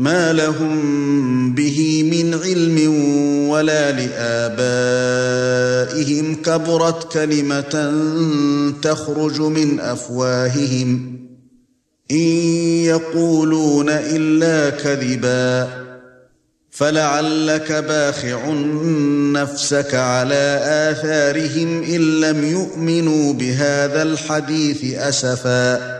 ما لهم به من علم ولا لآبائهم كبرت كلمة تخرج من أفواههم إن يقولون إلا كذبا فلعلك باخع نفسك على آثارهم إن لم يؤمنوا بهذا الحديث أسفاً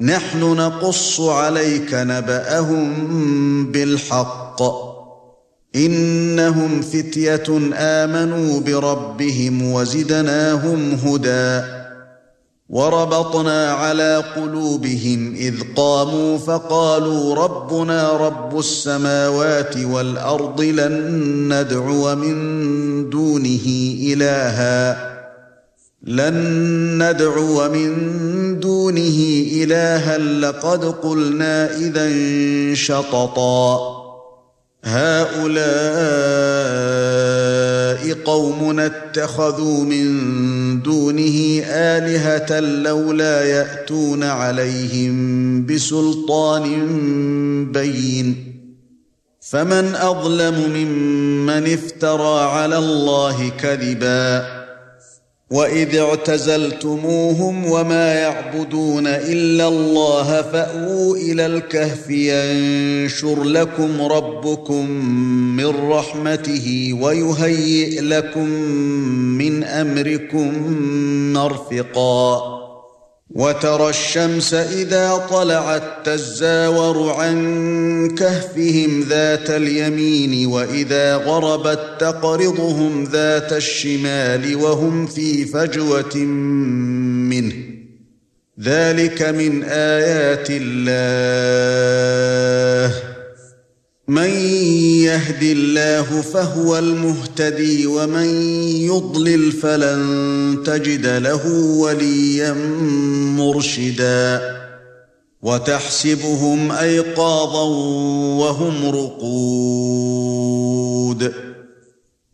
نحن نقص عليك نبأهم بالحق. إنهم فتية آمنوا بربهم وزدناهم هدى. وربطنا على قلوبهم إذ قاموا فقالوا ربنا رب السماوات والأرض لن ندعو من دونه إلها. لن ندعو من دونه إلها لقد قلنا إذا شططا. هؤلاء قوم اتخذوا من دونه آلهة لولا يأتون عليهم بسلطان بين. فمن أظلم ممن افترى على الله كذبا. واذ اعتزلتموهم وما يعبدون الا الله فاووا إلى الكهف ينشر لكم ربكم من رحمته ويهيئ لكم من امركم مرفقا وترى الشمس إذا طلعت تزاور عن كهفهم ذات اليمين وإذا غربت تقرضهم ذات الشمال وهم في فجوة منه. ذلك من آيات الله. من يهد الله فهو المهتدي ومن يضلل فلن تجد له وليا مرشدا وتحسبهم أيقاظا وهم رقود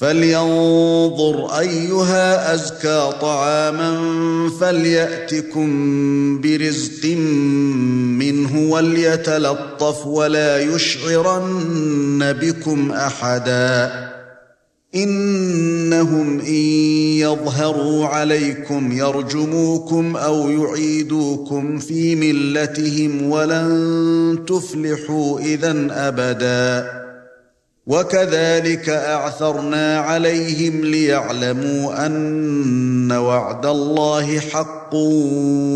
فلينظر أيها أزكى طعاما فليأتكم برزق منه وليتلطف ولا يشعرن بكم أحدا إنهم إن يظهروا عليكم يرجموكم أو يعيدوكم في ملتهم ولن تفلحوا إذا أبدا وكذلك أعثرنا عليهم ليعلموا أن وعد الله حق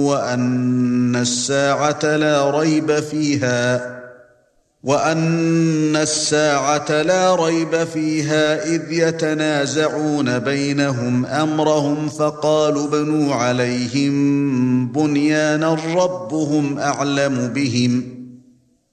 وأن الساعة لا ريب فيها وأن الساعة لا ريب فيها إذ يتنازعون بينهم أمرهم فقالوا بنوا عليهم بنيانا ربهم أعلم بهم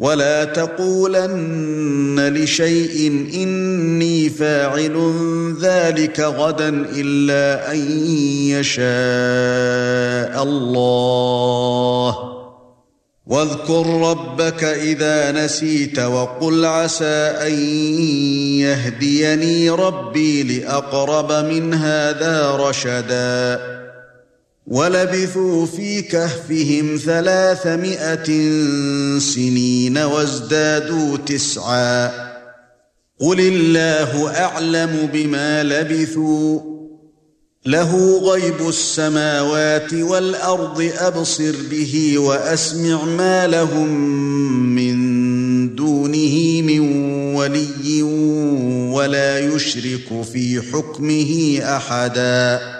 ولا تقولن لشيء اني فاعل ذلك غدا الا ان يشاء الله واذكر ربك اذا نسيت وقل عسى ان يهديني ربي لاقرب من هذا رشدا ولبثوا في كهفهم ثلاثمائة سنين وازدادوا تسعا. قل الله أعلم بما لبثوا. له غيب السماوات والأرض أبصر به وأسمع ما لهم من دونه من ولي ولا يشرك في حكمه أحدا.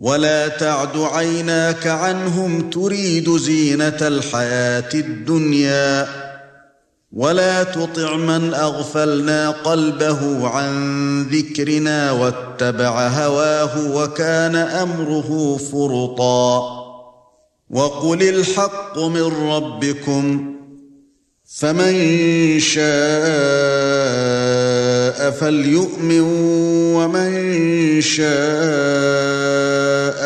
ولا تعد عيناك عنهم تريد زينه الحياة الدنيا ولا تطع من اغفلنا قلبه عن ذكرنا واتبع هواه وكان امره فرطا وقل الحق من ربكم فمن شاء فليؤمن ومن شاء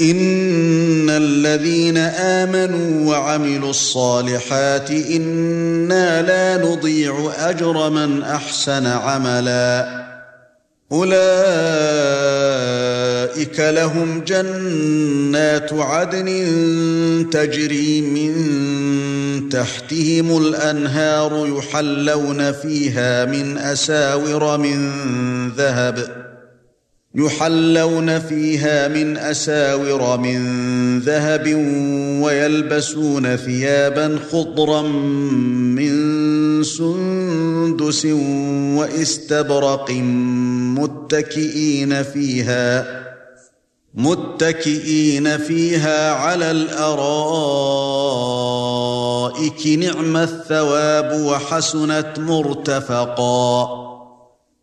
ان الذين امنوا وعملوا الصالحات أنا لا نضيع اجر من احسن عملا اولئك لهم جنات عدن تجري من تحتهم الانهار يحلون فيها من اساور من ذهب يحلون فيها من أساور من ذهب ويلبسون ثيابا خضرا من سندس واستبرق متكئين فيها متكئين فيها على الأرائك نعم الثواب وحسنت مرتفقا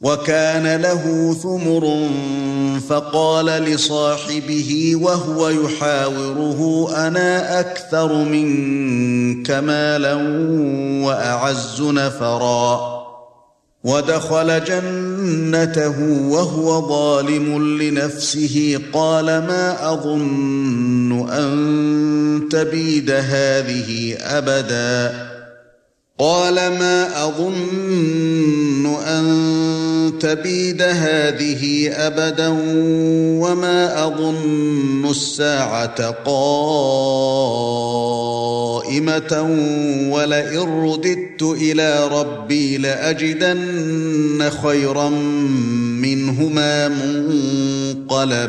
وكان له ثمر فقال لصاحبه وهو يحاوره أنا أكثر منك مالا وأعز نفرا. ودخل جنته وهو ظالم لنفسه قال ما أظن أن تبيد هذه أبدا. قال ما أظن أن تبيد هذه أبدا وما أظن الساعة قائمة ولئن رددت إلى ربي لأجدن خيرا منهما منقلبا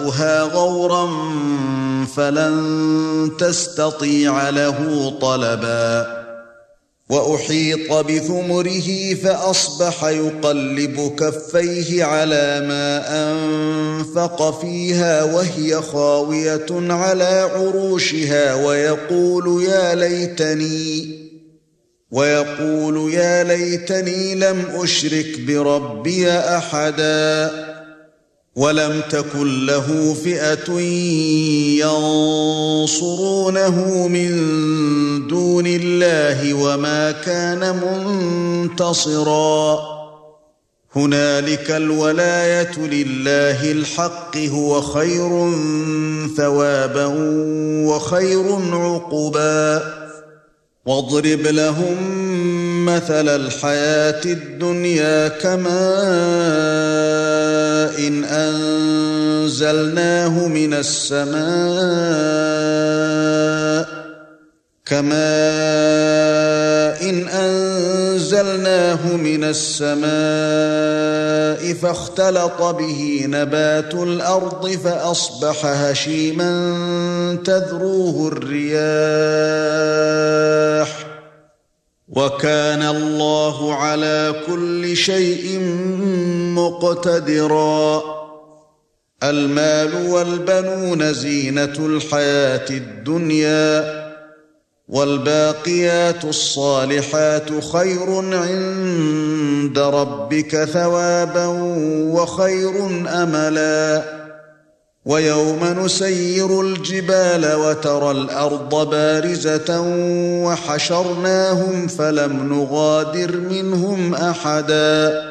ماؤها غورا فلن تستطيع له طلبا. وأحيط بثمره فأصبح يقلب كفيه على ما أنفق فيها وهي خاوية على عروشها ويقول يا ليتني ويقول يا ليتني لم أشرك بربي أحدا. ولم تكن له فئة ينصرونه من دون الله وما كان منتصرا. هنالك الولاية لله الحق هو خير ثوابا وخير عقبا. واضرب لهم مثل الحياة الدنيا كماء إن أنزلناه من السماء كماء إن أنزلناه من السماء فاختلط به نبات الأرض فأصبح هشيما تذروه الرياح وكان الله على كل شيء مقتدرا. المال والبنون زينة الحياة الدنيا والباقيات الصالحات خير عند ربك ثوابا وخير أملا. ويوم نسير الجبال وترى الأرض بارزة وحشرناهم فلم نغادر منهم أحدا.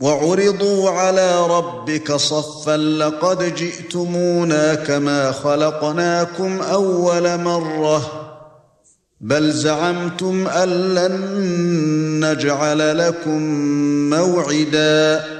وعرضوا على ربك صفا لقد جئتمونا كما خلقناكم أول مرة. بل زعمتم أن لن نجعل لكم موعدا.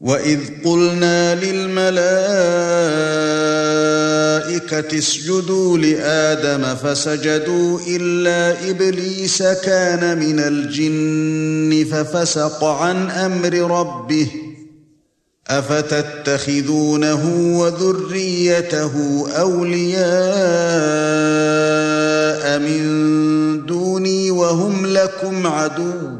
وإذ قلنا للملائكة اسجدوا لآدم فسجدوا إلا إبليس كان من الجن ففسق عن أمر ربه افتتخذونه وذريته اولياء من دوني وهم لكم عدو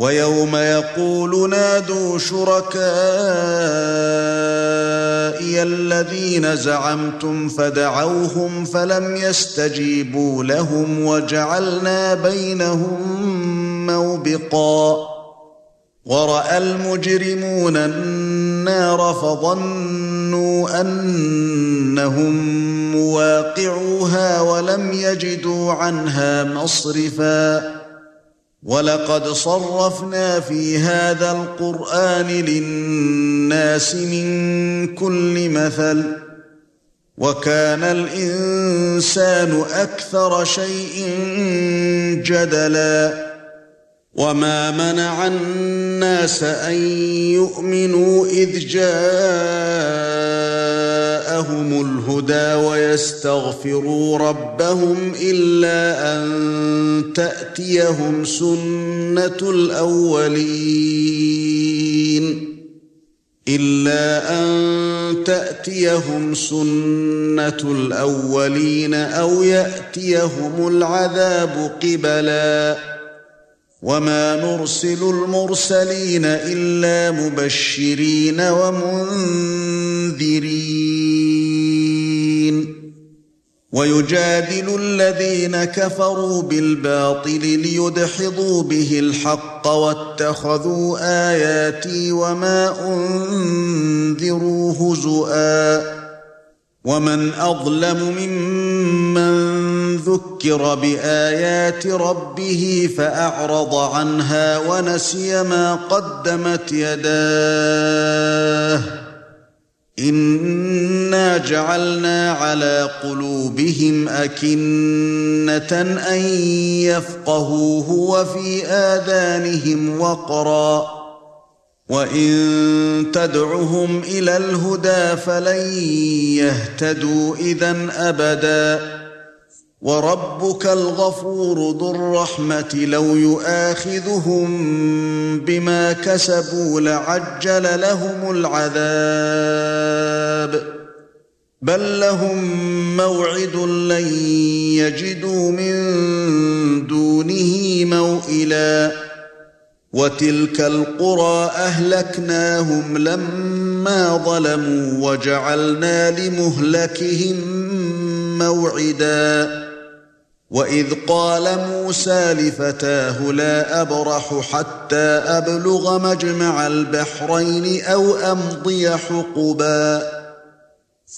وَيَوْمَ يَقُولُ نَادُوا شُرَكَائِيَ الَّذِينَ زَعَمْتُمْ فَدَعَوْهُمْ فَلَمْ يَسْتَجِيبُوا لَهُمْ وَجَعَلْنَا بَيْنَهُم مَّوْبِقًا وَرَأَى الْمُجْرِمُونَ النَّارَ فَظَنُّوا أَنَّهُم مُّوَاقِعُوهَا وَلَمْ يَجِدُوا عَنْهَا مَصْرِفًا وَلَقَدْ صَرَّفْنَا فِي هَذَا الْقُرْآنِ لِلنَّاسِ مِنْ كُلِّ مَثَلٍ وَكَانَ الْإِنسَانُ أَكْثَرَ شَيْءٍ جَدَلًا وَمَا مَنَعَ النَّاسَ أَن يُؤْمِنُوا إِذْ جَاءَهُمُ الْهُدَى وَيَسْتَغْفِرُوا رَبَّهُمْ إِلَّا أَن تَأْتِيَهُمْ سُنَّةُ الْأَوَّلِينَ. إِلَّا أَن تَأْتِيَهُمْ سُنَّةُ الْأَوَّلِينَ أَوْ يَأْتِيَهُمُ الْعَذَابُ قِبَلًا. وَمَا نُرْسِلُ الْمُرْسَلِينَ إِلَّا مُبَشِّرِينَ وَمُنذِرِينَ. وَيُجَادِلُ الَّذِينَ كَفَرُوا بِالْبَاطِلِ لِيُدْحِضُوا بِهِ الْحَقَّ وَاتَّخَذُوا آيَاتِي وَمَا أُنذِرُوا هُزُوًا وَمَنْ أَظْلَمُ مِمَّنْ ذُكِّرَ بِآيَاتِ رَبِّهِ فَأَعْرَضَ عَنْهَا وَنَسِيَ مَا قَدَّمَتْ يَدَاهُ إِنَّا جَعَلْنَا عَلَى قُلُوبِهِمْ أَكِنَّةً أَن يَفْقَهُوهُ وَفِي آذَانِهِمْ وَقْرًا وَإِن تَدْعُهُمْ إِلَى الْهُدَى فَلَن يَهْتَدُوا إِذًا أَبَدًا وَرَبُّكَ الْغَفُورُ ذُو الرَّحْمَةِ لَوْ يُؤَاخِذُهُم بِمَا كَسَبُوا لَعَجَّلَ لَهُمُ الْعَذَابَ بَل لَّهُم مَّوْعِدٌ لَّن يَجِدُوا مِن دُونِهِ مَوْئِلًا وَتِلْكَ الْقُرَى أَهْلَكْنَاهُمْ لَمَّا ظَلَمُوا وَجَعَلْنَا لِمُهْلِكِهِم مَّوْعِدًا وَإِذْ قَالَ مُوسَى لِفَتَاهُ لَا أَبْرَحُ حَتَّى أَبْلُغَ مَجْمَعَ الْبَحْرَيْنِ أَوْ أَمْضِيَ حُقُبًا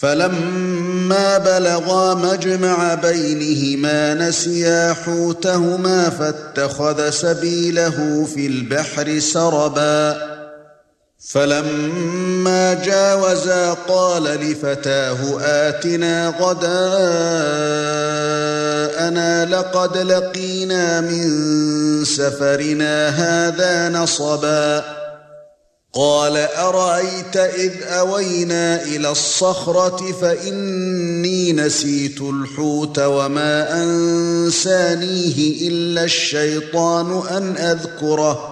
فَلَمَّا بَلَغَا مَجْمَعَ بَيْنِهِمَا نَسِيَا حُوتَهُمَا فَاتَّخَذَ سَبِيلَهُ فِي الْبَحْرِ سَرَبًا فَلَمَّا جَاوَزَا قَالَ لِفَتَاهُ آتِنَا غَدَاءَنَا لَقَدْ لَقِينَا مِنْ سَفَرِنَا هَذَا نَصَبًا. قَالَ أَرَأَيْتَ إِذْ أَوَيْنَا إِلَى الصَّخْرَةِ فَإِنِّي نَسِيتُ الْحُوتَ وَمَا أَنسَانِيهِ إِلَّا الشَّيْطَانُ أَنْ أَذْكُرَهُ.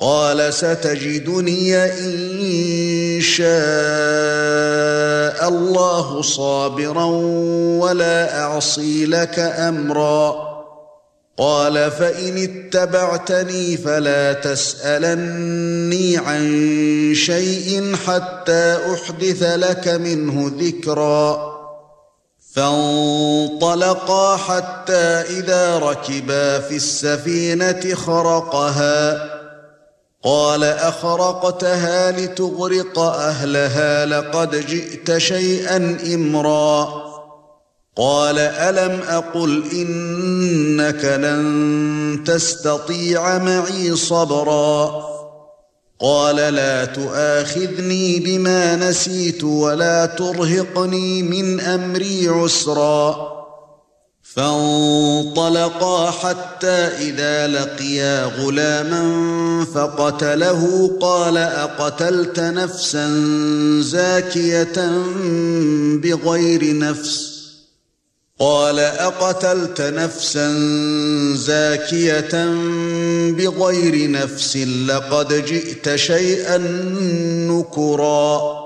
قال ستجدني إن شاء الله صابرا ولا أعصي لك أمرا. قال فإن اتبعتني فلا تسألني عن شيء حتى أحدث لك منه ذكرا. فانطلقا حتى إذا ركبا في السفينة خرقها. قال أخرقتها لتغرق أهلها لقد جئت شيئا إمرا. قال ألم أقل إنك لن تستطيع معي صبرا. قال لا تؤاخذني بما نسيت ولا ترهقني من أمري عسرا. فانطلقا حتى إذا لقيا غلاما فقتله قال أقتلت نفسا زاكية بغير نفس؟ قال أقتلت نفسا زاكية بغير نفس لقد جئت شيئا نكرا.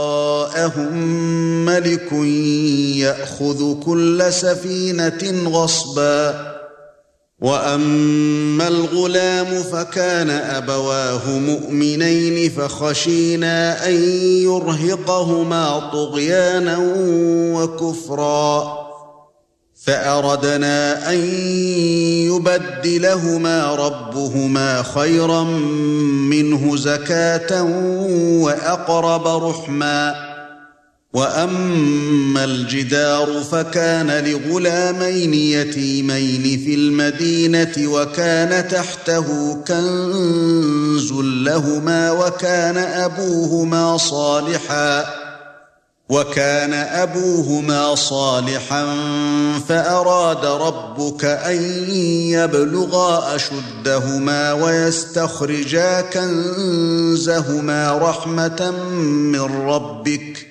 وراءهم ملك يأخذ كل سفينة غصبا. وأما الغلام فكان أبواه مؤمنين فخشينا أن يرهقهما طغيانا وكفرا. فأردنا أن يبدلهما ربهما خيرا منه زكاة وأقرب رحما. واما الجدار فكان لغلامين يتيمين في المدينة وكان تحته كنز لهما وكان ابوهما صالحا وكان ابوهما صالحا فاراد ربك ان يبلغا اشدهما ويستخرجا كنزهما رحمه من ربك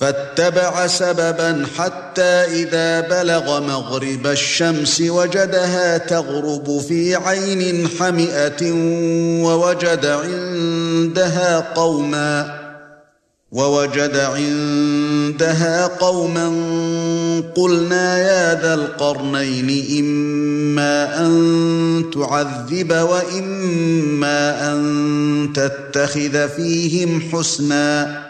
فاتبع سببا حتى إذا بلغ مغرب الشمس وجدها تغرب في عين حمئة ووجد عندها قوما ووجد عندها قوما قلنا يا ذا القرنين إما أن تعذب وإما أن تتخذ فيهم حسنا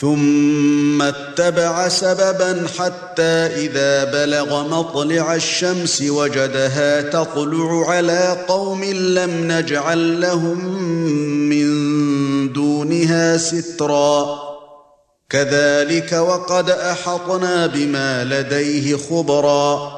ثم اتبع سببا حتى إذا بلغ مطلع الشمس وجدها تطلع على قوم لم نجعل لهم من دونها سترا. كذلك وقد أحطنا بما لديه خبرا.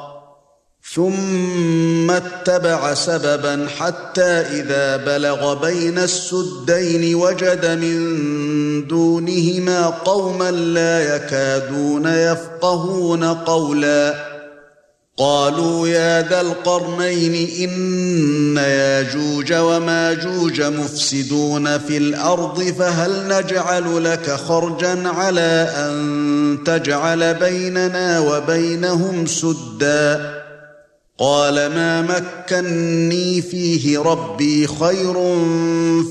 ثم اتبع سببا حتى إذا بلغ بين السدين وجد من دونهما قوما لا يكادون يفقهون قولا. قالوا يا ذا القرنين إن ياجوج وماجوج مفسدون في الأرض فهل نجعل لك خرجا على أن تجعل بيننا وبينهم سدا؟ قال ما مكنني فيه ربي خير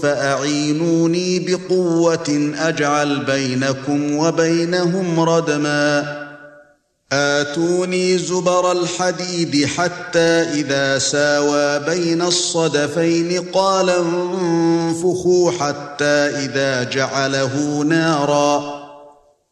فأعينوني بقوة أجعل بينكم وبينهم ردما. آتوني زبر الحديد حتى إذا ساوى بين الصدفين قال انفخوا حتى إذا جعله نارا.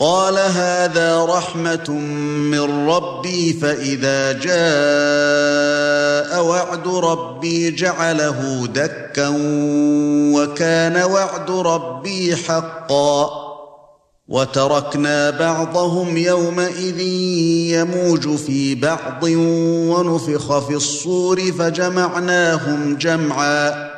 قال هذا رحمة من ربي فإذا جاء وعد ربي جعله دكا وكان وعد ربي حقا. وتركنا بعضهم يومئذ يموج في بعض ونفخ في الصور فجمعناهم جمعا.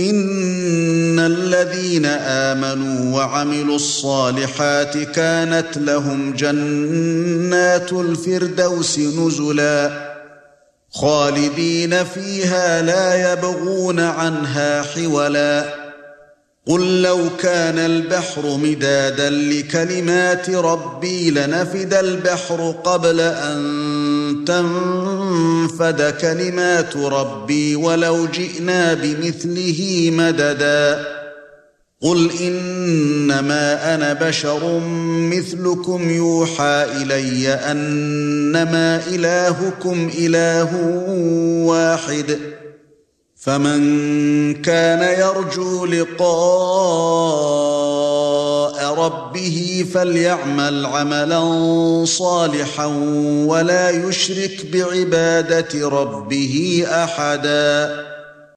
إن الذين آمنوا وعملوا الصالحات كانت لهم جنات الفردوس نزلا خالدين فيها لا يبغون عنها حولا قل لو كان البحر مدادا لكلمات ربي لنفد البحر قبل أن تنفد كلمات ربي ولو جئنا بمثله مددا. قل إنما أنا بشر مثلكم يوحى إلي أنما إلهكم إله واحد. فمن كان يرجو لقاء ربه فليعمل عملا صالحا ولا يشرك بعبادة ربه أحدا.